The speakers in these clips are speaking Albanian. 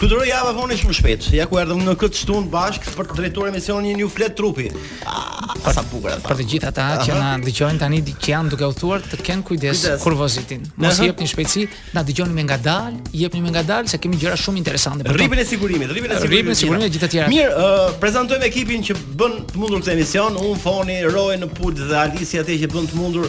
Fluturoi java Foni shumë shpejt. Ja ku erdhëm në këtë shtunë bashkë për të drejtuar emisionin Ju flet trupi. Ah, sa bukur atë. Për të gjithë ata që na dëgjojnë tani që janë duke udhëtuar të kenë kujdes kur vozitin. Mos i jepni shpejtësi, na dëgjoni me ngadalë, i jepni me ngadalë se kemi gjëra shumë interesante. Rripin e sigurimit, rripin e sigurimit, rripin e sigurimit gjithë të tjera. Mirë, uh, prezantojmë ekipin që bën të mundur këtë emision, unë Foni, Roy në pult dhe Alisia që bën të mundur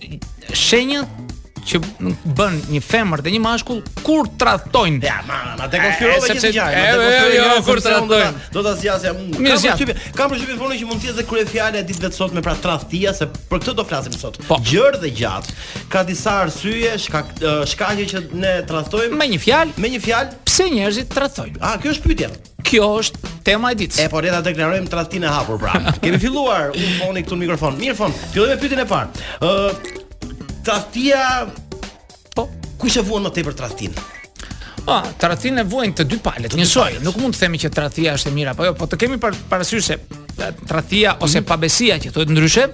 shenjat që bën një femër dhe një mashkull kur tradhtojnë. Ja, ma, ma te konfirmova që ti jani. Jo, jo, jo, jo, kur tradhtojnë. Do ta zgjasja unë. Kam përshtypje, kam përshtypje thonë që mund të jetë dhe kryefjalë e ditëve të sotme pra tradhtia se për këtë do flasim sot. Po. Gjerë dhe gjatë. Ka disa arsye, ka shkaqe që ne tradhtojmë. Me një fjalë, me një fjalë, pse njerëzit tradhtojnë? Ah, kjo është pyetja. Kjo është tema e ditës. E po le ta deklarojmë tradhtinë e hapur pra. Kemi filluar unë Foni këtu në mikrofon. Mirë Fon. Fillojmë me pyetjen e parë. Ë tradhtia po kush e vuan më tepër tradhtinë? Ah, tradhtinë e vuajnë të dy palët. Njësoj, nuk mund të themi që tradhtia është e mirë apo jo, po të kemi parasysh se tradhtia ose mhm. pabesia që thuhet ndryshe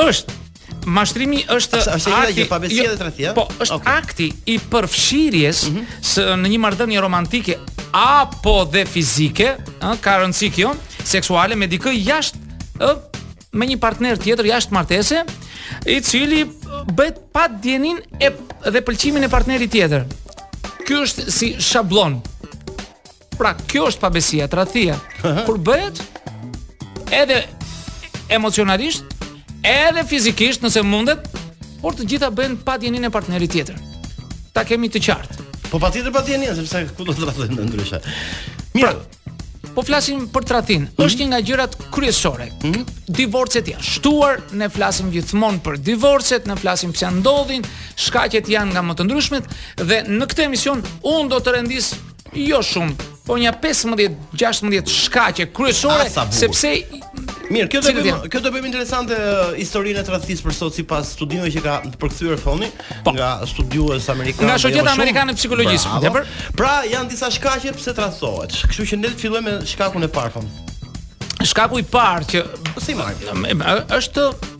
është Mashtrimi është është një gjë pabesie jo, dhe tradhtia. Po, është okay. akti i përfshirjes mm -hmm. së në një marrëdhënie romantike apo dhe fizike, ë, ka rëndësi kjo, seksuale me dikë jashtë ë me një partner tjetër jashtë martese, i cili bëhet pa dijeninë dhe pëlqimin e partnerit tjetër. Ky është si shabllon. Pra, kjo është pabesia, tradhtia. Kur bëhet edhe emocionalisht, edhe fizikisht nëse mundet, por të gjitha bëhen pa dijeninë e partnerit tjetër. Ta kemi të qartë. Po patjetër pa dijeninë, sepse ku do të tradhtojnë ndryshe. Mirë. Pra, po flasim për tradhtinë. Mm -hmm. Është një nga gjërat kryesore. Mm -hmm. Divorcet janë shtuar, ne flasim gjithmonë për divorcet, ne flasim pse ndodhin, shkaqet janë nga më të ndryshmet dhe në këtë emision unë do të rendis Jo shumë, po një 15-16 shkaqe kryesore sepse Mirë, kjo do të bëjmë, kjo do bëjmë interesante uh, historinë e tradhtisë për sot sipas studimeve që ka përkthyer Foni po. nga studiues amerikanë. Nga shoqata amerikane e psikologjisë. Pra, pra janë disa shkaqe pse tradhtohet. Kështu që ne të fillojmë me shkakun e parë. Shkaku i parë që si marr. Është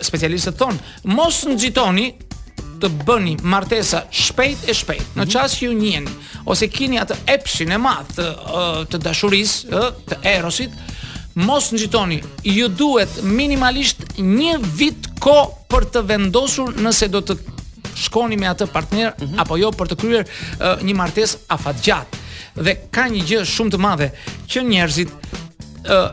Specialistët thonë, mos nxitoni të bëni martesa shpejt e shpejt. Në mhm. çast që ju njiheni ose keni atë epshin e madh të të dashurisë, të erosit, mos nxitoni. Ju duhet minimalisht një vit kohë për të vendosur nëse do të shkoni me atë partner mm -hmm. apo jo për të kryer uh, një martesë afatgjatë. Dhe ka një gjë shumë të madhe që njerëzit ë uh,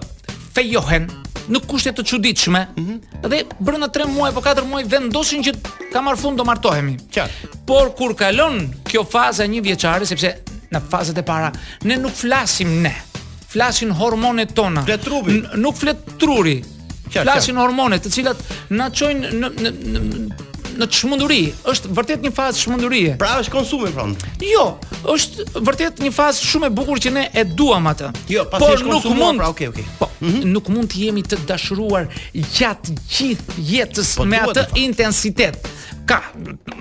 fejohen në kushte të çuditshme mm -hmm. dhe brenda 3 muaj apo 4 muaj vendosin që ka marrë fund do martohemi. Qartë. Por kur kalon kjo faza njëvjeçare sepse në fazat e para ne nuk flasim ne. Flasin hormonet tona. Flet trupi. Nuk flet truri. Flasin hormone, të cilat na çojnë në në në në çmenduri. Është vërtet një fazë çmendurie. Pra është konsumi pra. Jo, është vërtet një fazë shumë e bukur që ne e duam atë. Jo, pasi është konsum, mund... pra okay, okay. Po, mm -hmm. nuk mund të jemi të dashuruar gjatë gjithë jetës po, me atë po. intensitet. Ka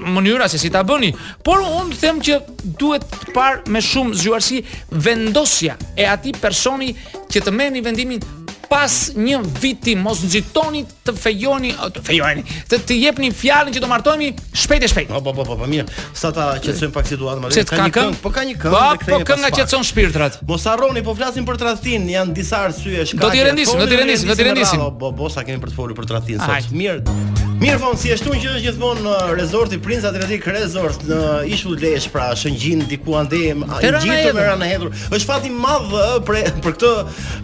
mënyra se si ta bëni, por unë them që duhet të parë me shumë zgjuarsi vendosja e atij personi që të merrni vendimin pas një viti mos nxitoni të fejoni të fejoni të të jepni fjalën që do martohemi shpejt e shpejt. Po po po po, po mirë. Sa ta qetësojmë pak situatën më rreth. Ka një këngë, po ka një këngë. Po po kënga qetëson shpirtrat. Mos harroni, po flasim për tradhtinë, janë disa arsye shkaqe. Do t'i rendisim, do t'i rendisim, do t'i rendisim. Po po, po sa kemi për të folur për tradhtinë sot. Mirë. Mirë fon, si e shtunë që është gjithmonë në uh, resorti Prince Adriatic Resort në Ishull Lezhë, pra Shëngjin, diku andej, gjithë me Rana e Hedhur. Është fat i madh për për këtë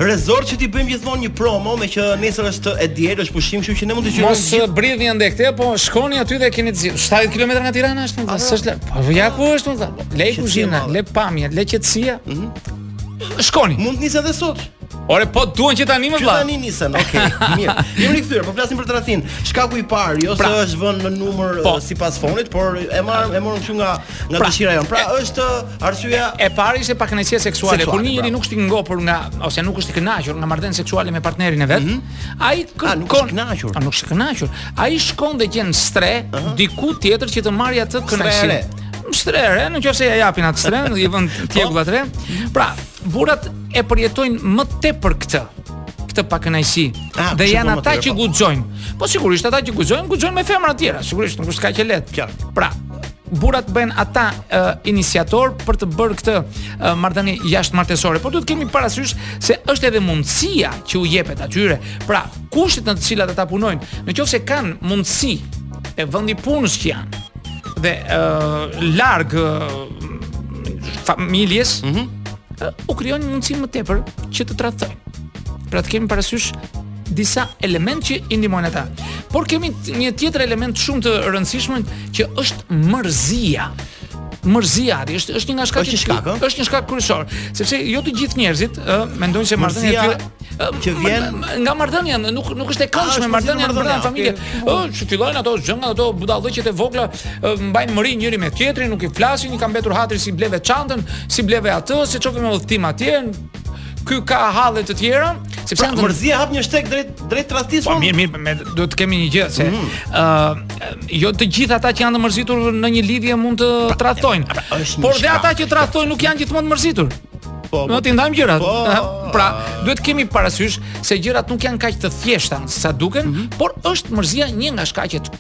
resort që t'i bëjmë gjithmonë një promo meqë nesër është e diel, është pushim, kështu që ne mund të qejmë. Mos gjithë... bridhni andej këtej, po shkoni aty dhe keni 70 km nga Tirana është, po s'është. Po ja ku është, po. Le kuzhina, le pamje, le qetësia. Ëh. Mhm. Shkoni. Mund të nisen edhe sot. Ore po duan që tani më vlla. Tani nisen, okay. Mirë. Jemi rikthyer, po flasim për tradhtinë. Shkaku i parë, jo pra, se është vënë në numër po, eh, sipas fonit, por e marr e morëm këtu nga Nga pra, dëshira jonë. Pra është arsyeja e, e parë ishte pakënaqësia seksuale. Kur një njeri nuk është i ngopur nga ose nuk është i kënaqur nga marrëdhënia seksuale me partnerin e vet, mm -hmm. ai kërkon nuk është i kënaqur. Nuk është i kënaqur. Ai shkon dhe gjen strehë uh -huh. diku tjetër që të marrë atë kënaqësi. Strehë, në qoftë se ia japin atë strehë, në jepën tjeku dhe tre. Pra, burrat e përjetojnë më te për këtë këtë pakënaqësi. Ah, dhe janë ata që po. guxojnë. Po sigurisht ata që guxojnë, guxojnë me femra të tjera, sigurisht nuk është kaq e lehtë. Pra, burrat bëhen ata uh, iniciatorë për të bërë këtë uh, marrëdhënie jashtë martesore, por duhet të kemi parasysh se është edhe mundësia që u jepet atyre. Pra, kushtet në të cilat ata punojnë, në qoftë se kanë mundësi e vendit punës që janë dhe uh, larg uh, familjes, mm -hmm. uh, u krijojnë mundësi më tepër që të tradhtojnë. Pra të kemi parasysh disa elementë që i ndihmojnë ata. Por kemi një tjetër element shumë të rëndësishëm që është mërzia. Mërzia është është një nga shkaqet është, shkak, është një shkak kryesor, sepse jo të gjithë njerëzit ë mendojnë se marrëdhënia e që vjen nga marrëdhënia nuk nuk është e këndshme ah, marrëdhënia në brenda familje. Ë, që fillojnë ato gjënga ato budallëqet e vogla, mbajnë mëri njëri me tjetrin, nuk i flasin, i ka mbetur hatri s'i bleve çantën, s'i bleve atë, s'e çove me udhëtim atje, Ky ka halle të tjera, sepse pra, mërzia hap një shtek drejt drejt tradhtisë. Po mirë, mirë, me, duhet të kemi një gjë se mhm. ë mm. uh, jo të gjithë ata që janë të mërzitur në një lidhje mund të pra, tradhtojnë. Pra, pra, por dhe ata që tradhtojnë nuk janë gjithmonë të mërzitur. Po, do po, t'i ndajmë gjërat. Po, pra, duhet të kemi parasysh se gjërat nuk janë kaq të thjeshta sa duken, mm -hmm. por është mërzia një nga shkaqet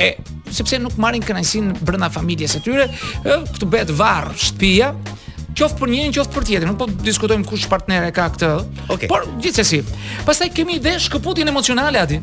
e sepse nuk marrin kënaqësinë brenda familjes së tyre, këtu bëhet varr shtëpia, qoftë për njërin, qoftë për tjetrin. Nuk po diskutojmë kush partner e ka këtë. Okay. Por gjithsesi. Pastaj kemi dhe shkëputjen emocionale aty.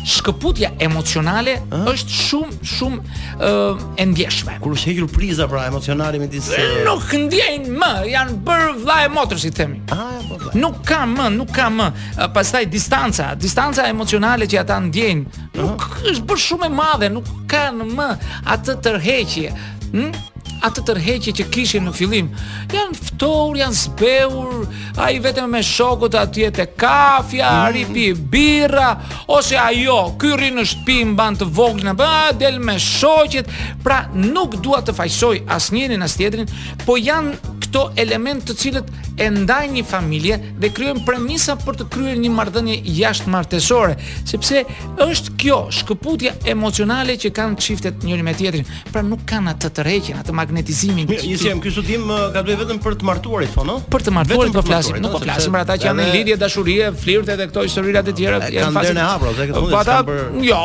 Shkëputja emocionale A? është shumë shumë ë uh, e ndjeshme. Kur është hequr priza pra emocionale me disë uh... nuk ndjejnë më, janë bër vlla e motër si i themi. Ah, po. po. Nuk ka më, nuk ka më. Uh, pastaj distanca, distanca emocionale që ata ndjejnë, nuk uh -huh. është bër shumë e madhe, nuk kanë më atë tërheqje. Hm? atë tërheqje që kishin në fillim. Janë ftohur, janë zbehur, ai vetëm me shokët atje te kafja, mm. rri pi birra ose ajo, ky rri në shtëpi mban të voglin, a del me shoqet, pra nuk dua të fajsoj asnjërin as tjetrin, po janë këto element të cilët e ndajnë një familje dhe krijojnë premisa për të kryer një marrëdhënie jashtë martesore, sepse është kjo shkëputja emocionale që kanë çiftet njëri me tjetrin. pra nuk kanë atë tërheqjen, atë magnetizimin. Mirë, ishte jam ky studim ka duhet vetëm për të martuarit thonë, no? Për të martuarit po flasim, nuk po flasim për ata që janë në lidhje dashurie, flirte dhe këto historira të tjera që janë fazë. Kanë derën hapur, ose këtë mund të për Jo,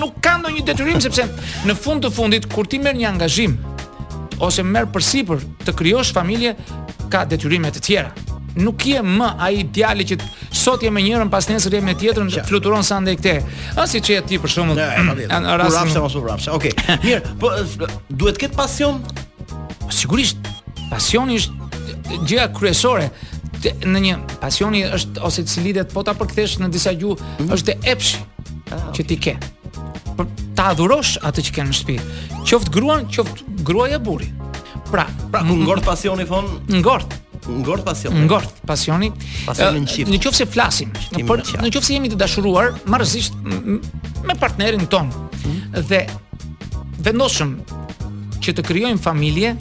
nuk kanë ndonjë detyrim sepse në fund të fundit kur ti merr një angazhim ose merr përsipër të krijosh familje ka detyrime të tjera. Nuk je më ai djali që Sot je me njërën, pas nesër je me tjetrën, Qa. fluturon sa andej këtej. A si ç'je ti për shembull? Në rast rrafshe mos u rrafshe. Okej. Okay. Mirë, po duhet të ketë pasion. Sigurisht, pasioni është gjëja kryesore në një pasioni është ose si lidhet po ta përkthesh në disa gjuhë mm -hmm. është epsh ah, okay. që ti ke. Për ta adhurosh atë që ke në shtëpi. Qoftë gruan, qoftë gruaja burri. Pra, pra kur ngordh pasioni thonë? Ngordh. Ngordh pasioni. Ngordh pasioni. Pasioni në çift. Në qoftë se flasim, por në qoftë se jemi të dashuruar, marrëzisht me partnerin tonë. Mhm. Dhe vendosim që të krijojmë familje,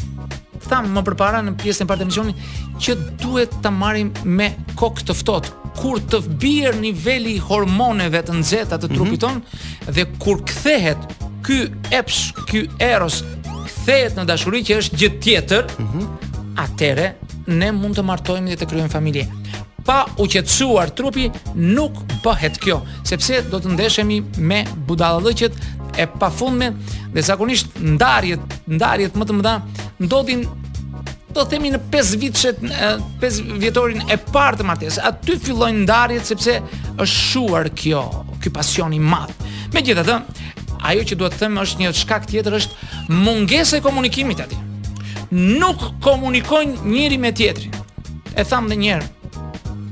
thamë më përpara në pjesën e parë të emisionit që duhet ta marrim me kokë të ftohtë kur të bie niveli i hormoneve të nxehta të trupit mm -hmm. tonë dhe kur kthehet ky epsh, ky eros kthehet në dashuri që është gjë tjetër, mm -hmm. atëherë ne mund të martohemi dhe të krijojmë familje. Pa u qetësuar trupi nuk bëhet kjo, sepse do të ndeshemi me budallëqet e pafundme dhe zakonisht ndarjet, ndarjet më të mëdha ndodhin do themi në 5 vjetorin e parë të martesës. Aty fillojnë ndarjet sepse është shuar kjo, ky pasion i madh. Megjithatë, Ajo që duhet të them është një shkak tjetër është mungesa e komunikimit aty. Nuk komunikojnë njëri me tjetrin. E tham edhe një herë.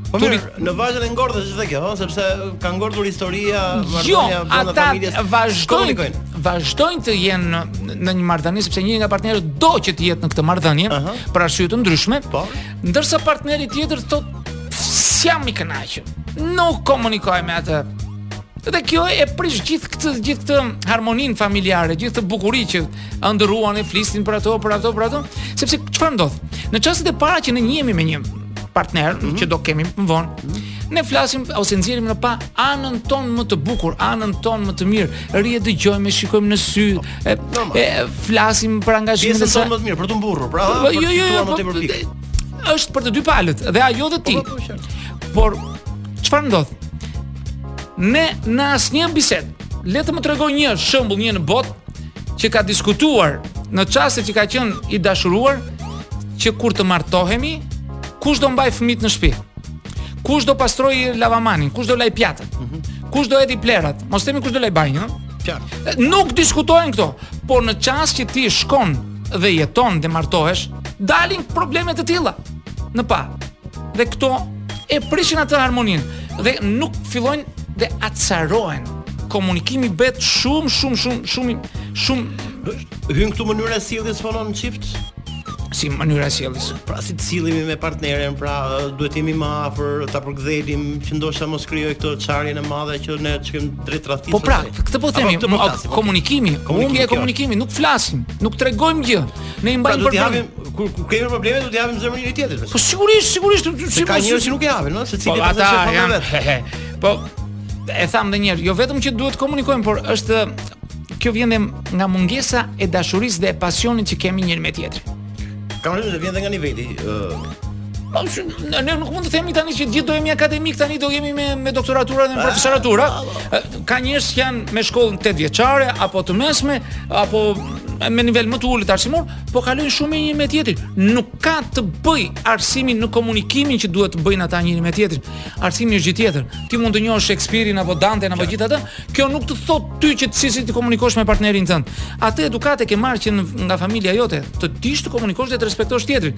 Po mirë, në vazhdën e ngordhës është kjo, ëh, sepse ka ngordhur historia jo, marrëdhënia brenda familjes. Jo, ata vazhdojnë, vazhdojnë të jenë në, në një marrëdhënie sepse njëri nga partnerët do që të jetë në këtë marrëdhënie uh -huh. për arsye të ndryshme, po. Ndërsa partneri tjetër thotë s'jam i kënaqur. Nuk komunikoj me atë Dhe kjo e prish gjithë këtë gjithë këtë harmoninë familjare, gjithë këtë bukuri që ëndërruam e flisnim për ato, për ato, për ato, sepse çfarë ndodh? Në çastet e para që ne njihemi me një partner mm -hmm. që do kemi më vonë, mm -hmm ne flasim ose nxjerrim në pah anën tonë më të bukur, anën tonë më të mirë. Rrimë e dëgjojmë, e shikojmë në sy, e, e flasim për angazhimin e saj. Pjesën më të mirë për të mburrur, pra. Po, jo, jo, jo, po, është për të dy palët dhe ajo dhe ti. Po, po, por Çfarë ndodh? Ne në asnjë bisedë, le të më tregojë një shembull një në botë që ka diskutuar në çastet që ka qenë i dashuruar që kur të martohemi, kush do mbajë fëmijët në shpi? Kush do pastrojë lavamanin? Kush do lajë pjatën? Mm -hmm. Kush do hedhi plehrat? Mos themi kush do lajë banjën, Nuk diskutohen këto, por në çast që ti shkon dhe jeton dhe martohesh, dalin probleme të tilla në pah, Dhe këto e prishin atë harmoninë dhe nuk fillojnë dhe acarohen. Komunikimi bëhet shumë shumë shumë shumë shumë hyn këtu mënyra e sjelljes Sfonon në çift si mënyra e sjelljes. Pra si të sillemi me partneren, pra duhet të jemi më afër, ta përkëdhelim që ndoshta mos krijojë këtë çarjen e madhe që ne shkojmë drejt rraftit. Po pra, këtë po themi, po komunikimi, humbja e komunikimit, nuk flasim, nuk tregojmë gjë. Ne i mbajmë pra, problem. Hapim, kur, kur kemi probleme do t'i hapim zemrën njëri tjetrit. Po sigurisht, sigurisht, si, si ka njerëz që nuk e hapin, ëh, secili do t'i zgjidhë vetë. Po e tham edhe një herë, jo vetëm që duhet të komunikojmë, por është kjo vjen nga mungesa e dashurisë dhe e pasionit që kemi njëri me tjetrin. Ka mundësi vjen edhe nga niveli, ëh, Po ne ne nuk mund të themi tani që gjithë do jemi akademikë tani do jemi me me doktoratura dhe me ah, profesoratura. Ka njerëz që janë me shkollën 8 vjeçare apo të mesme apo me nivel më të ulët arsimor, po kalojnë shumë njëri me tjetrin. Nuk ka të bëjë arsimi në komunikimin që duhet të bëjnë ata njëri me tjetrin. Arsimi është gjë tjetër. Ti mund të njohësh Shakespeare-in apo Dante-n apo gjithë atë, kjo nuk të thotë ty që si si të komunikosh me partnerin tënd. Atë edukatë e ke marrë që nga familja jote, të dish të komunikosh dhe të respektosh tjetrin.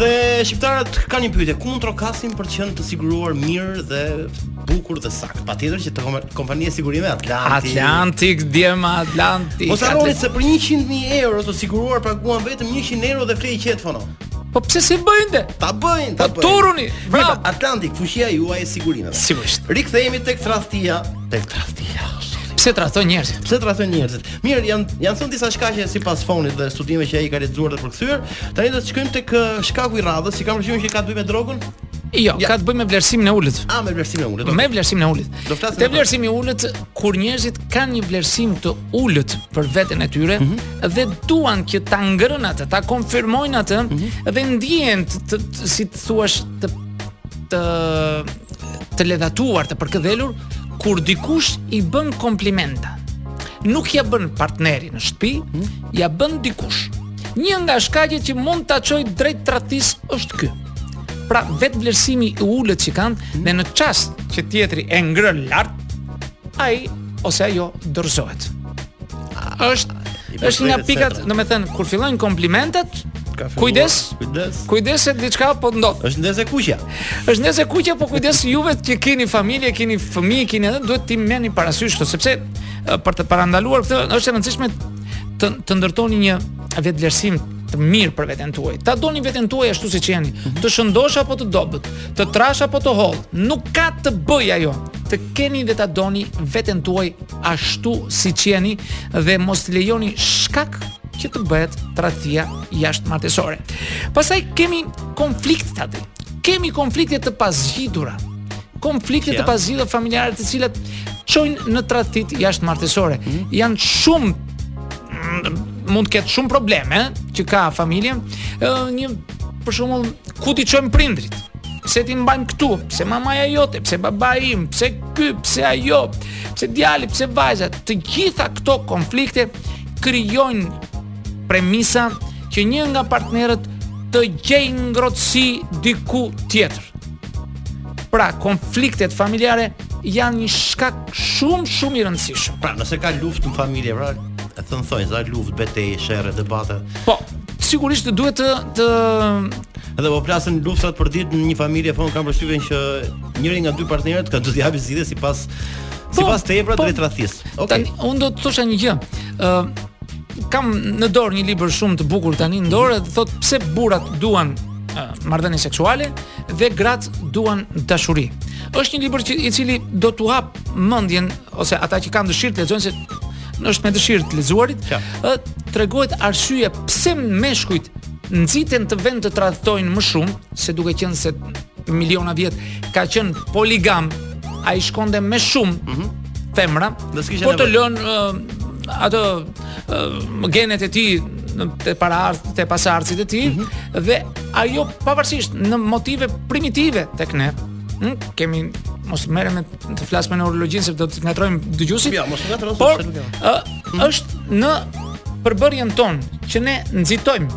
Dhe shqiptarët kanë një pyetje, ku mund të trokasin për të qenë të siguruar mirë dhe bukur dhe saktë. Patjetër që te kompania e sigurimeve Atlantic. Atlantic djem Atlantic. Mos harroni se për 100.000 euro të siguruar paguan vetëm 100 euro dhe fle i qetë Fono. Po pse s'e bëjnë dhe? Ta bëjnë, ta bëjnë. Turuni, bravo. Atlantic, fuqia juaj e sigurimeve. Sigurisht. Rikthehemi tek tradhtia, tek tradhtia. Pse tradhtojnë njerëzit? Pse tradhtojnë njerëzit? Mirë, janë janë thënë disa shkaqe sipas Fonit dhe studimeve që ai ka lexuar dhe përkthyer. Tani do të shkojmë tek shkaku i radhës, se kam përshtypjen që ka të bëjë me drogën? Jo, ja. ka të bëjë me vlerësimin e ulët. Ah, me vlerësimin e ulët. Me vlerësimin e ulët. Do flasim. Te vlerësimi i ulët kur njerëzit kanë një vlerësim të ulët për veten e tyre mm -hmm. dhe duan që ta ngrenë atë, ta konfirmojnë atë mm -hmm. dhe ndjehen të, të si të thuash të të të ledhatuar, të përkëdhelur kur dikush i bën komplimenta. nuk ia bën partneri në shtëpi, hmm? ia bën dikush. Një nga shkaqet që mund ta çojë drejt tradhtisë është ky. Pra vetëvlerësimi i ulët që kanë hmm? dhe në çast që tjetri e ngre lart, ai ose ajo dorëzohet. Është është nga pikat, domethënë, kur fillojnë komplimentet, kujdes, kujdes, kujdes se diçka po ndodh. Është ndezur e kuqja. Është ndezur e kuqja po kujdes juve që keni familje, keni fëmijë, keni edhe duhet t'i merrni parasysh këto sepse për të parandaluar këtë është e rëndësishme të të ndërtoni një vetëvlerësim të mirë për veten tuaj. Ta doni veten tuaj ashtu siç jeni, mhm. të shëndoshë apo të dobët, të trashë apo të hollë, nuk ka të bëjë ajo. Të keni dhe ta doni veten tuaj ashtu siç jeni dhe mos lejoni shkak që të bëhet tradhtia jashtëmartesore. Pastaj kemi konfliktet aty. Kemi konflikte të pazgjidhura. Konflikte të pazgjidhura familjare të cilat çojnë në tradhtitë jashtëmartesore. Hmm. Janë shumë mm, mund të ketë shumë probleme që ka familja, një për shembull ku t'i çojmë prindërit? Pse t'i mbajmë këtu? Pse mamaja jote? Pse babai im? Pse ky? Pse ajo? Pse djali? Pse vajza? Të gjitha këto konflikte krijojnë premisa që një nga partnerët të gjejë ngrohtësi diku tjetër. Pra, konfliktet familjare janë një shkak shumë shumë i rëndësishëm. Pra, nëse ka luftë në familje, pra, e thënë në thonjëza luftë, betejë, sherre, debate. Po, sigurisht duhet të të Edhe po plasën luftat përditë në një familje, po kam përshtypjen që njëri nga dy partnerët ka do të japë zgjidhje sipas Po, Sipas teje pra po, drejt tradhtisë. Okej. Okay. Tani unë do të thosha një gjë. Ë uh, kam në dorë një libër shumë të bukur tani në dorë, mm -hmm. thotë pse burrat duan marrëdhënie seksuale dhe gratë duan dashuri. Është një libër i cili do t'u hapë mendjen ose ata që kanë dëshirë të lexojnë se është me dëshirë të lexuarit, ë tregohet arsyeja pse meshkujt nxiten të venë të tradhtojnë më shumë se duke qenë se për miliona vjet ka qenë poligam, ai shkonte me shumë mm -hmm. femra. Për të lënë uh, ato uh, genet e tij te paraardh te pasardhësit e tij mm -hmm. dhe ajo pavarësisht në motive primitive tek ne. Hm, kemi mos të merremi të flasim me neurologjinë se do të ngatërrojmë dëgjuesit. Jo, mos ngatërrojmë. Por ë uh, mhm. është në përbërjen tonë që ne nxitojmë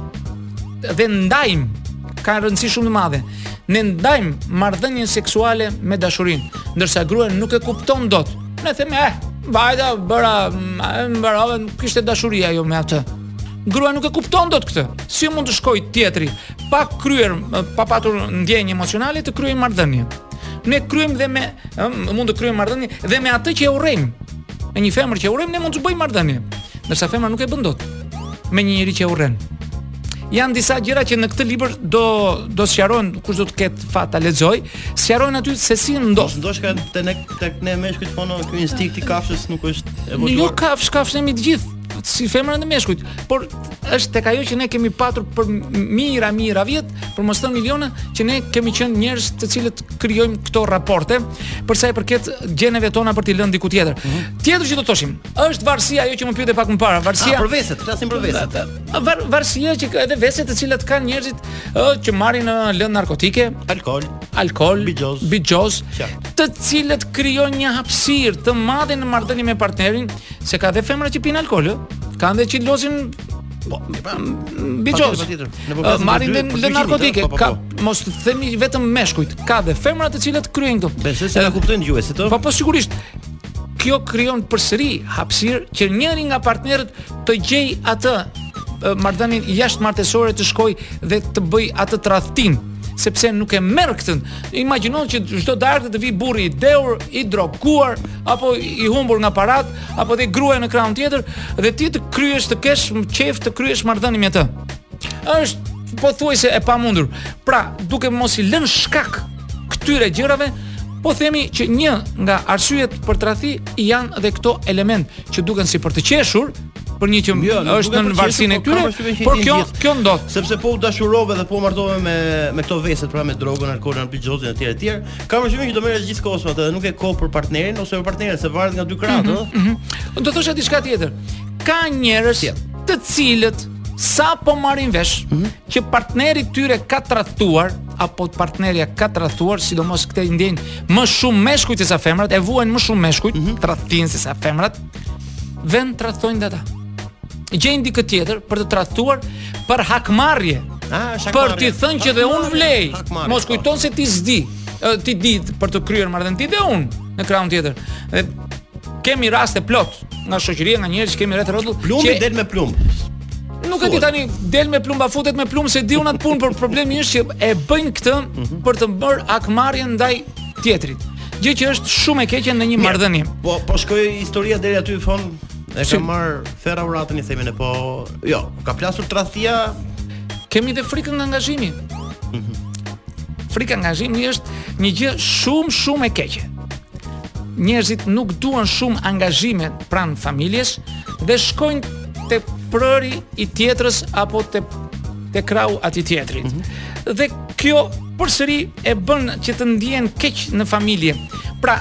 dhe ndajmë ka rëndësi shumë të madhe. Ne ndajmë marrëdhënien seksuale me dashurinë, ndërsa gruaja nuk e kupton dot. Ne themi, "Eh, vajta bëra, mm, mbarova, nuk kishte dashuri ajo me atë." Gruaja nuk e kupton dot këtë. Si mund të shkojë tjetri pa kryer, pa patur ndjenjë emocionale të kryejë marrëdhënie? Ne kryejmë dhe me mund të kryejmë marrëdhënie dhe me atë që e urrejmë. Me një femër që e urrejmë ne mund të bëjmë marrëdhënie, ndërsa femra nuk e bën dot me një njeri që e urren. janë disa gjëra që në këtë libër do do sqaron kush do të ketë fat ta lexojë, sqaron aty se si ndodh. Ndoshta te ne tek ne meshkujt thonë ky instinkt i kafshës nuk është evoluar. Jo kafshë, kafshë jemi të gjithë si femrat dhe meshkujt, por është tek ajo që ne kemi patur për mijëra mijëra vjet, për mos të thënë miliona, që ne kemi qenë njerëz të cilët krijojmë këto raporte për sa i përket gjeneve tona për t'i lënë diku tjetër. Mm -hmm. Tjetër që do të thoshim, është varësia ajo që më pyete pak më parë. Varësia. Ah, për veset, flasim për veset. Var, varësia që edhe veset të cilat kanë njerëzit që marrin lëndë narkotike, alkool, alkool, bixhoz, bixhoz, të cilat krijojnë një hapësirë të madhe në marrëdhënie me partnerin, se ka dhe femra që pinë alkool, ka dhe që lozin Po, pra, bixhoz. Marrin dhe lëndë narkotike, po, po, ka po. mos të themi vetëm meshkujt, ka dhe femra të cilat kryejnë këto. Besoj se na kuptojnë dëgjuesit këto. Po po sigurisht. kjo krijon përsëri hapësirë që njëri nga partnerët të gjejë atë marrëdhënien jashtë martesore të shkojë dhe të bëjë atë tradhtinë sepse nuk e merr këtë. Imagjino që çdo darkë të vijë burri i dehur, i droguar apo i humbur nga paratë, apo dhe gruaja në krahun tjetër dhe ti të kryesh të kesh qejf të kryesh marrëdhënie me të. Është pothuajse e pamundur. Pra, duke mos i lënë shkak këtyre gjërave, po themi që një nga arsyet për tradhti janë edhe këto elemente që duken si për të qeshur, për një që jo, është në varësinë e tyre, por kjo kjo ndodh. Sepse po u dashurove dhe po u martove me me këto vese, pra me drogën, alkoolin, bixhozin etj etj. Ka mundësi që do merresh gjithë kohën me atë dhe nuk ke kohë për partnerin ose për partneren se varet nga dy krahët, mhm, ëh. Mhm, mhm. Do thosha diçka tjetër. Ka njerëz të cilët sapo marrin vesh që partneri i tyre ka tradhtuar, apo partnerja ka tradhtuar, sidomos këtë e ndjejnë më shumë meshkujt se sa femrat, e vuajnë më shumë meshkujt, mm -hmm. tradhtinë se sa femrat. Venë tradhtojnë dhe ata. Gjejnë dikë tjetër për të tradhtuar për hakmarrje. Ah, për t'i thënë që dhe unë vlej. Mos po. kujto se ti s'di, ti di për të kryer marrëdhënie dhe unë në krahun tjetër. Dhe kemi raste plot nga shoqëria, nga njerëz që kemi rreth rrotull. Plumbi del me plumb. Nuk e di tani del me plumb a futet me plumb s'e di unë atë punë por problemi është që e bëjnë këtë mhm. për të bërë hakmarrjen ndaj tjetrit. Gjë që është shumë e keqe në një marrëdhënie. Po po shkoi historia deri aty Foni e ka marrë ferra uratën i themi ne po jo, ka plasur tradhtia. Kemi dhe frikën nga angazhimi. Mhm. Frika nga angazhimi është një gjë shumë shumë e keqe. Njerëzit nuk duan shumë angazhime pranë familjes dhe shkojnë te prehri i tjetrës apo te te krahu i atij tjetrit. Mm -hmm. Dhe kjo përsëri e bën që të ndihen keq në familje. Pra,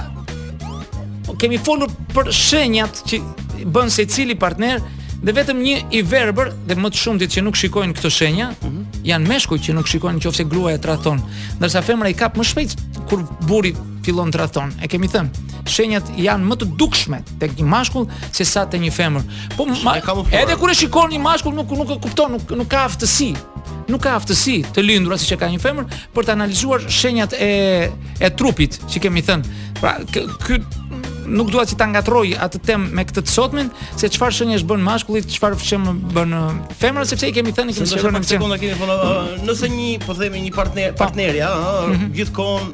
kemi folur për shenjat që bën secili partner dhe vetëm një i verbër dhe më të shumtit që nuk shikojnë këto shenja, mm -hmm. janë meshkujt që nuk shikojnë nëse gruaja tradhton, ndërsa femra i kap më shpejt kur burri fillon tradhton. E kemi thënë, shenjat janë më të dukshme tek një mashkull se sa te një femër. Po ma, edhe kur e shikon një mashkull nuk nuk e kupton, nuk nuk ka aftësi. Nuk ka aftësi të lindur ashtu siç ka një femër për të analizuar shenjat e e trupit që kemi thënë. Pra, ky nuk dua që ta ngatërroj atë temë me këtë të sotmen, se çfarë shenjash bën mashkulli, çfarë shenjash bën femra sepse i kemi thënë që do të shkojmë në sekonda kemi thënë nëse një po themi një partner po. partnerja, ëh, mhm. gjithë kohën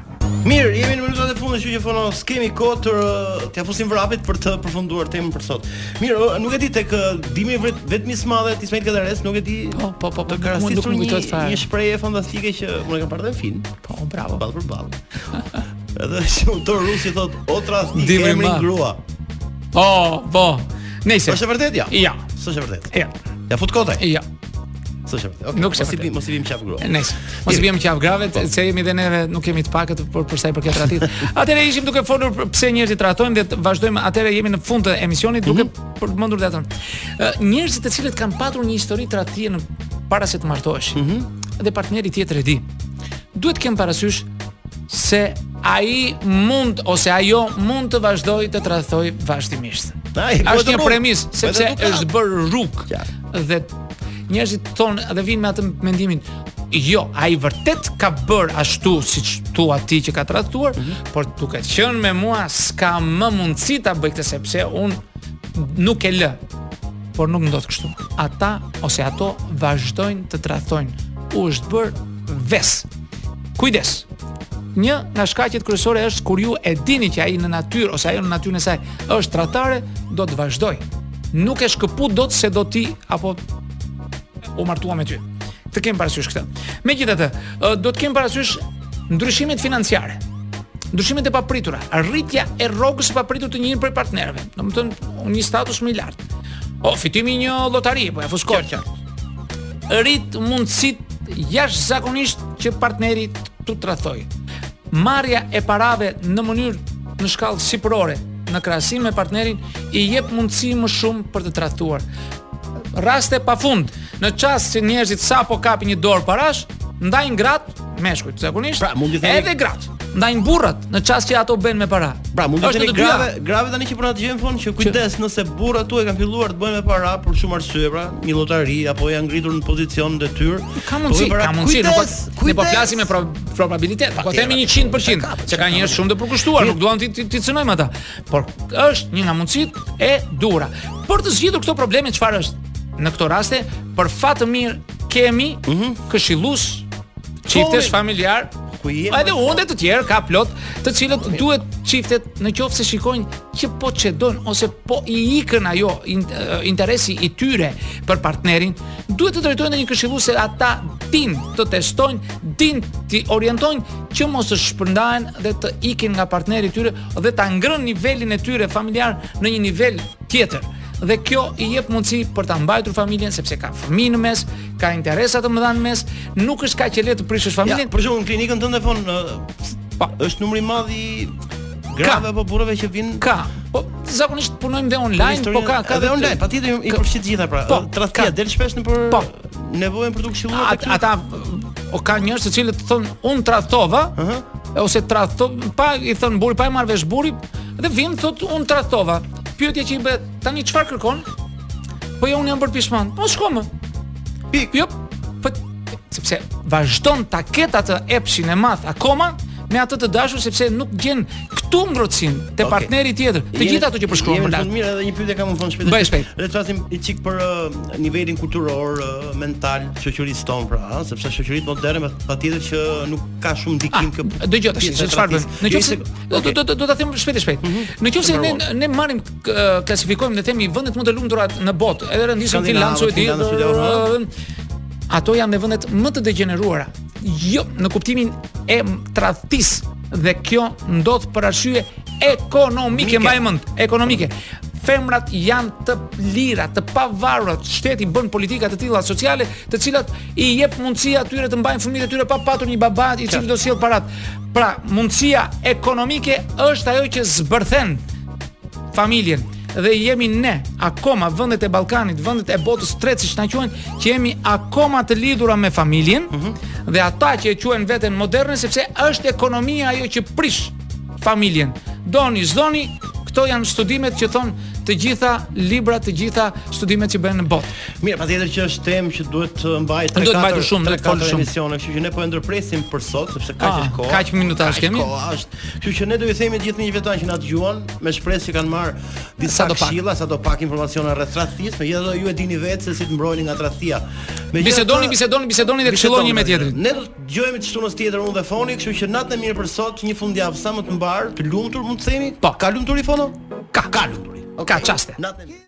Mirë, jemi në minutat e fundit, kështu që Foni s'kemi kohë të t'ia fusim vrapit për të përfunduar temën për sot. Mirë, nuk e di te Dimri i vetmisë së madhe të Ismail Kadaresë, nuk e di. Po, po, po, të po, po, nuk më kujtohet fare. Një shprehje fantastike që unë e kam parë në film. Po, bravo. Ballë për ballë. Edhe si aktor rusi thotë, o tradhti ke emrin grua. Po, po. Nëse. Është vërtet ja. Ja. S'është vërtet. Ja. Ia fut kot ai. Ja. Së shëmë, okay. nuk se vërtet. Mos i vim qaf gruas. Nëse mos i vim qaf grave, po. se jemi dhe neve nuk kemi të pakët për për sa i përket tradhtisë. Atëherë ishim duke folur pse njerëzit tradhtojnë dhe vazhdojmë atëherë jemi në fund të emisionit duke mhm. përmendur mm -hmm. datën. Njerëzit të cilët kanë patur një histori tradhtie në para se të martoheshin. Mm -hmm. Dhe partneri tjetër e di. Duhet të kenë parasysh se ai mund ose ajo mund të vazhdojë të tradhtojë vazhdimisht. Ajo është një premisë sepse është bërë rrugë. dhe njerëzit thonë dhe vijnë me atë mendimin jo, ai vërtet ka bërë ashtu siç thua ti që ka tradhtuar, mm -hmm. por duke qenë me mua, s'ka më mundësi ta bëjë këtë sepse unë nuk e lë, por nuk ndodh kështu. Ata ose ato vazhdojnë të tradhtojnë, u është bër ves. Kujdes, një nga shkaqet kryesore është kur ju e dini që ai në natyrë ose ajo në natyrën e saj është tradhtare, do të vazhdojë. nuk e shkëput dot se do ti apo u martua me ty. Të kemi parasysh këtë. Megjithatë, do të kemi parasysh ndryshimet financiare. Ndryshimet e papritura, rritja e rrogës e papritur te njëri prej partnerëve, domethënë një status më i lartë. O fitimi i një llotarie, po ja fuskoj qartë. Rrit mundësitë jashtëzakonisht që partneri të tradhtojë. Marrja e parave në mënyrë në shkallë sipërore, në krahasim me partnerin i jep mundësi më shumë për të tradhtuar. Raste pafund, në çast që njerëzit sapo kapin një dorë parash, ndajnë gratë meshkujt, zakonisht. Pra, mund të them edhe gratë, ndajnë burrat në çast që ato bëhen me para. Pra, mund t'u themi grave, grave tani që po na dëgjojnë Foni që kujdes nëse burrat tuaj kanë filluar të bëhen me para për shumë arsye, pra, një lotari apo janë ngritur në pozicion detyre. Ka mundësi, po, pra, ka mundësi, nuk po flasim me probabilitet. S'po themi 100% se ka njerëz shumë të përkushtuar, nuk dua t'i t'i cënojmë ata. Por është një nga mundësitë e duhura. Për të zgjidhur këto probleme çfarë është? Në këto raste, për fat të mirë kemi mm -hmm. këshillues çiftesh familjar ku jemi. Edhe unë dhe të tjerë ka plot, të cilët okay. duhet çiftet në qoftë se shikojnë që po cedon ose po i ikën ajo in, interesi i tyre për partnerin, duhet të drejtohen në një këshillues se ata dinë të testojnë, dinë t'i orientojnë që mos të shpërndahen dhe të ikin nga partneri i tyre dhe ta ngrenë nivelin e tyre familjar në një nivel tjetër. Dhe kjo i jep mundësi për ta mbajtur familjen sepse ka fëmijë në mes, ka interesa të mëdha në mes, nuk është kaq e lehtë të prishësh familjen. Ja, për shembull, në klinikën tënde Foni, po, është numri i madh i grave apo burrave që vijnë? Ka. Po zakonisht punojmë dhe online, po ka ka dhe online, patjetër i përfshin të gjitha pra. Po, tradhtia del shpesh në për po, nevojën për të këshilluar tek ata o ka njerëz të cilët thon un tradhtova, ëh, uh -huh. ose tradhton pa i thon burri pa i marr vesh burri dhe vjen thot un tradhtova. Pyetja që i bëhet tani çfarë kërkon? Po jo un jam bër pishman. Po shko më. Pik. Jo. Po sepse vazhdon ta ketë atë epshin e madh akoma me atë të dashur sepse nuk gjen këtu ngrohtësinë te okay. partneri tjetër. Të gjitha ato që përshkruam më lart. Mirë, edhe një pyetje kam Fono shpejt. Bëj shpejt. Le të flasim i çik për uh, nivelin kulturor, uh, mental, shoqërisë tonë pra, ha? sepse shoqëritë moderne patjetër që nuk ka shumë ndikim ah, kjo. Dëgjo tash, çfarë bën? Në qoftë do do do ta them shpejt e shpejt. Mhm. Në qoftë ne ne marrim klasifikojmë ne themi vendet më të lumtura në botë, edhe rendisim Finlandën, Suedinë, ato janë dhe vendet më të degjeneruara. Jo në kuptimin e tradhtis dhe kjo ndodh për arsye ekonomike, mbani mend, ekonomike. Femrat janë të lira, të pavarura, shteti bën politika të tilla sociale, të cilat i jep mundësi atyre të mbajnë fëmijët e tyre pa patur një baba i cili do të sjell parat. Pra, mundësia ekonomike është ajo që zbërthen familjen dhe jemi ne akoma vendet e Ballkanit, vendet e botës tretë siç na quajnë, që jemi akoma të lidhura me familjen mm -hmm. dhe ata që e quajnë veten moderne sepse është ekonomia ajo që prish familjen. Doni, s'doni, këto janë studimet që thon të gjitha librat, të gjitha studimet që bëhen në botë. Mirë, patjetër që është temë që duhet të mbajë 3-4 duhet mbajtur shumë, duhet folur shumë emisione, kështu që ne po e ndërpresim për sot sepse kaq ah, është kohë. Kaq minutazh kemi. Kohë është Kështu që ne do i themi gjithë miqve tanë që na dëgjuan, me shpresë që kanë marrë disa këshilla, sado pak informacione rreth tradhtisë, megjithatë ju e dini vetë se si të mbroheni nga tradhtia. Bisedoni, bisedoni, bisedoni dhe këshilloni njëri tjetrin. Ne do të dëgjohemi të shtunën tjetër unë dhe Foni, kështu që natën e mirë për sot, një fundjavë sa më të mbarë, të lumtur, mund të themi? Po. Ka lumturi Fono? Ka, ka lumturi. Ka çaste. Natën